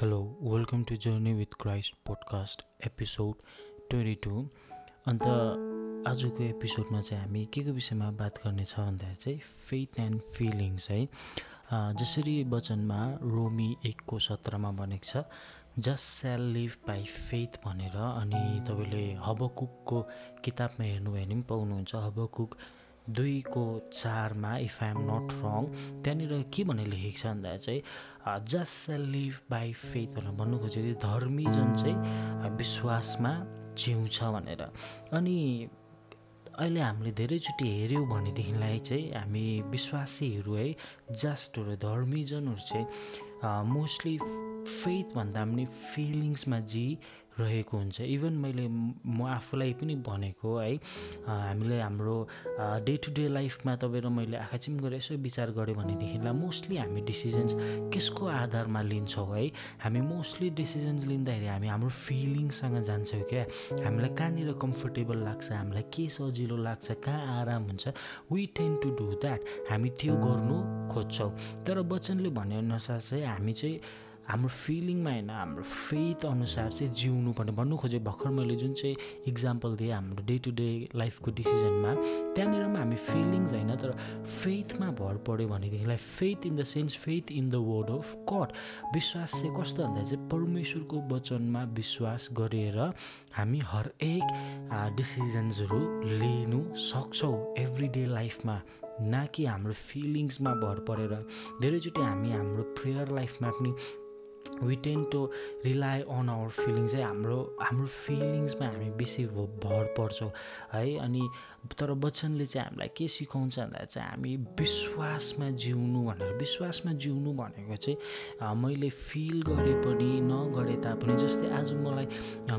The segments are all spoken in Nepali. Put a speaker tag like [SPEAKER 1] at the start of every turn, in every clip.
[SPEAKER 1] Hello welcome to journey with Christ podcast episode twenty two अन्त आजको एपिसोडमा चाहिँ हामी के को विषयमा बात गर्नेछ भन्दाखेरि चाहिँ फेथ एन्ड फिलिङ्स है। जसरी वचनमा रोमी एकको सत्रमा भनेको छ just shall live by faith भनेर। अनि तपाईँले हबकुकको किताबमा हेर्नुभयो भने पनि पाउनुहुन्छ। हबकुक दुईको चारमा if I am not wrong त्यहाँनिर के भनेर लेखेको छ भन्दा चाहिँ जस्ट लिभ बाई फेथ भनेर भन्नु खोजेको धर्मीजन चाहिँ विश्वासमा जिउँछ भनेर। अनि अहिले हामीले धेरैचोटि हेऱ्यौँ भनेदेखिलाई चाहिँ हामी विश्वासीहरू है जस्टहरू धर्मीजनहरू चाहिँ मोस्टली फेथभन्दा पनि फिलिङ्समा जी रहेको हुन्छ। इभन मैले म आफूलाई पनि भनेको है हामीले हाम्रो डे टु डे लाइफमा तपाईँ र मैले आँखा चिम गरेर यसो विचार गऱ्यो भनेदेखिलाई मोस्टली हामी डिसिजन्स केसको आधारमा लिन्छौँ है? हामी मोस्टली डिसिजन्स लिँदाखेरि हामी हाम्रो फिलिङसँग जान्छौँ क्या। हामीलाई कहाँनिर कम्फर्टेबल लाग्छ हामीलाई के सजिलो लाग्छ कहाँ आराम हुन्छ we tend to do that हामी त्यो गर्नु खोज्छौँ। तर वचनले भनेअनुसार चाहिँ हामी चाहिँ हाम्रो फिलिङमा होइन हाम्रो फेथ अनुसार चाहिँ जिउनु पर्ने। भन्नु खोजेँ भर्खर मैले जुन चाहिँ इक्जाम्पल दिएँ हाम्रो डे टु डे लाइफको डिसिजनमा त्यहाँनिर पनि हामी फिलिङ्स होइन तर फेथमा भर पऱ्यो भनेदेखिलाई faith in the sense faith in the word of God विश्वास चाहिँ कस्तो भन्दा चाहिँ परमेश्वरको वचनमा विश्वास गरेर हामी हरेक डिसिजन्सहरू लिनु सक्छौँ एभ्री डे लाइफमा न कि हाम्रो फिलिङ्समा भर परेर। धेरैचोटि हामी हाम्रो प्रेयर लाइफमा पनि we tend to rely on our feelings है हाम्रो हाम्रो फिलिङ्समा हामी बेसी भर पर्छौँ। है अनि तर वचनले चाहिँ हामीलाई के सिकाउँछ भन्दा चाहिँ हामी विश्वासमा जिउनु भनेर विश्वासमा जिउनु भनेको चाहिँ मैले फिल गरे पनि नगरे तापनि जस्तै आज मलाई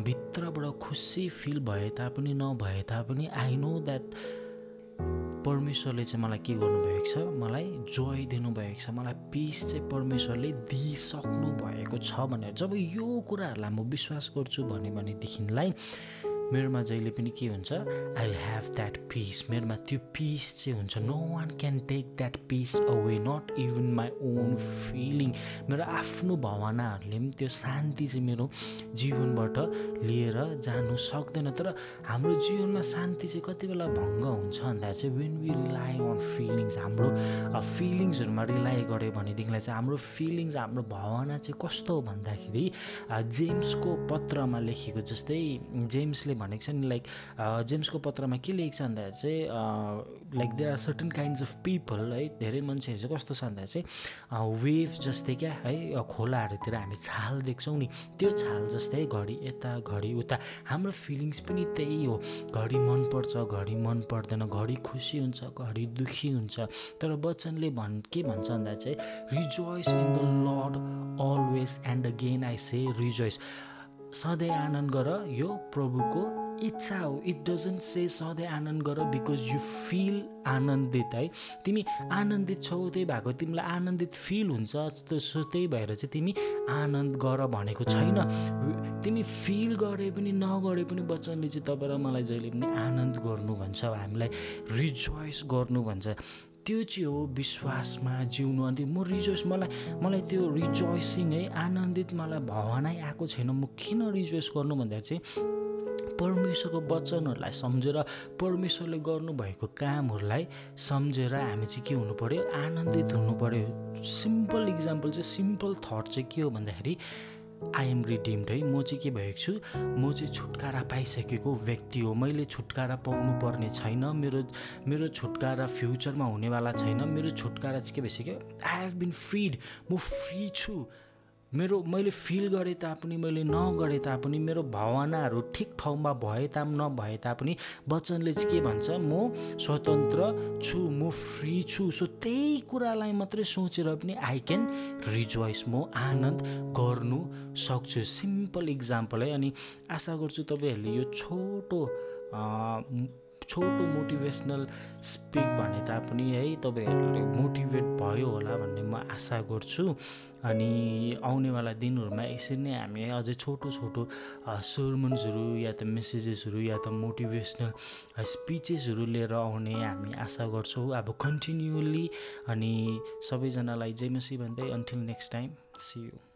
[SPEAKER 1] भित्रबाट खुसी फिल भए तापनि नभए तापनि आई नो द्याट परमेश्वरले चाहिँ मलाई के गर्नुभएको छ? मलाई जोय दिनुभएको छ। मलाई पिस चाहिँ परमेश्वरले दिइसक्नु भएको छ भनेर। जब यो कुराहरूलाई म विश्वास गर्छु भने भनेदेखिलाई मेरोमा जहिले पनि के हुन्छ I will have that peace मेरोमा त्यो पिस चाहिँ हुन्छ। No one can take that peace away not even my own feeling मेरो आफ्नो भावनाहरूले पनि त्यो शान्ति चाहिँ मेरो जीवनबाट लिएर जानु सक्दैन। तर हाम्रो जीवनमा शान्ति चाहिँ कति बेला भङ्ग हुन्छ भन्दाखेरि चाहिँ when we rely on feelings हाम्रो फिलिङ्सहरूमा रिलाइ गऱ्यो भनेदेखिलाई चाहिँ हाम्रो फिलिङ्स हाम्रो भावना चाहिँ कस्तो हो भन्दाखेरि जेम्सको पत्रमा लेखेको जस्तै जेम्सले भनेको छ नि लाइक जेम्सको पत्रमा के लेखेको छ भन्दाखेरि चाहिँ like there are certain kinds of people है धेरै मान्छेहरू चाहिँ कस्तो छ भन्दा चाहिँ वेभ जस्तै क्या है खोलाहरूतिर हामी छाल देख्छौँ नि त्यो छाल जस्तै घडी यता घडी उता। हाम्रो फिलिङ्स पनि त्यही हो घडी मनपर्छ घडी मन पर्दैन घडी खुसी हुन्छ घडी दुःखी हुन्छ। तर वचनले भन् के भन्छ भन्दा चाहिँ rejoice in the Lord always and again I say rejoice सधैँ आनन्द गर यो प्रभुको इच्छा हो। इट डजन्ट से सधैँ आनन्द गर बिकज यु फिल आनन्दित है। तिमी आनन्दित छौ त्यही भएको तिमीलाई आनन्दित फिल हुन्छ सो त्यही भएर चाहिँ तिमी आनन्द गर भनेको छैन। तिमी फिल गरे पनि नगरे पनि वचनले चाहिँ तपाईँ र मलाई जहिले पनि आनन्द गर्नु भन्छ हामीलाई रिजोइस गर्नु भन्छ। त्यो चाहिँ हो विश्वासमा जिउनु। अनि म रिजोइस मलाई मलाई त्यो रिजोइसिङ है आनन्दित मलाई भावनै आएको छैन। म किन रिजोइस गर्नु भन्दा चाहिँ परमेश्वरको वचनहरूलाई सम्झेर परमेश्वरले गर्नुभएको कामहरूलाई सम्झेर हामी चाहिँ के हुनु पऱ्यो आनन्दित हुनु पऱ्यो सिम्पल इक्जाम्पल चाहिँ सिम्पल थट चाहिँ के हो भन्दाखेरि आई एम रिडिम्ड है? म चाहिँ के भएको छु? म चाहिँ छुटकारा पाइसकेको व्यक्ति हो। मैले छुटकारा पाउनु पर्ने छैन। मेरो मेरो छुटकारा फ्युचरमा हुनेवाला छैन। मेरो छुटकारा चाहिँ के भइसक्यो? आई हेभ बिन फ्रिड म फ्री छु। मेरो मैले फिल गरेँ तापनि मैले नगरे तापनि मेरो भावनाहरू ठिक ठाउँमा भए ताप नभए तापनि वचनले चाहिँ के भन्छ म स्वतन्त्र छु म फ्री छु सो त्यही कुरालाई मात्रै सोचेर पनि आई क्यान रिजोइस म आनन्द गर्नु सक्छु। सिम्पल इक्जाम्पल है अनि आशा गर्छु तपाईँहरूले यो छोटो छोटो मोटिभेसनल स्पिक भने तापनि है तपाईँहरूले मोटिभेट भयो होला भन्ने म आशा गर्छु। अनि आउनेवाला दिनहरूमा यसरी नै हामी अझै छोटो छोटो सर्मन्सहरू या त मेसेजेसहरू या त मोटिभेसनल स्पिचेसहरू लिएर आउने हामी आशा गर्छौँ। अब कन्टिन्युली अनि सबैजनालाई जय मसी भन्दै until next time see you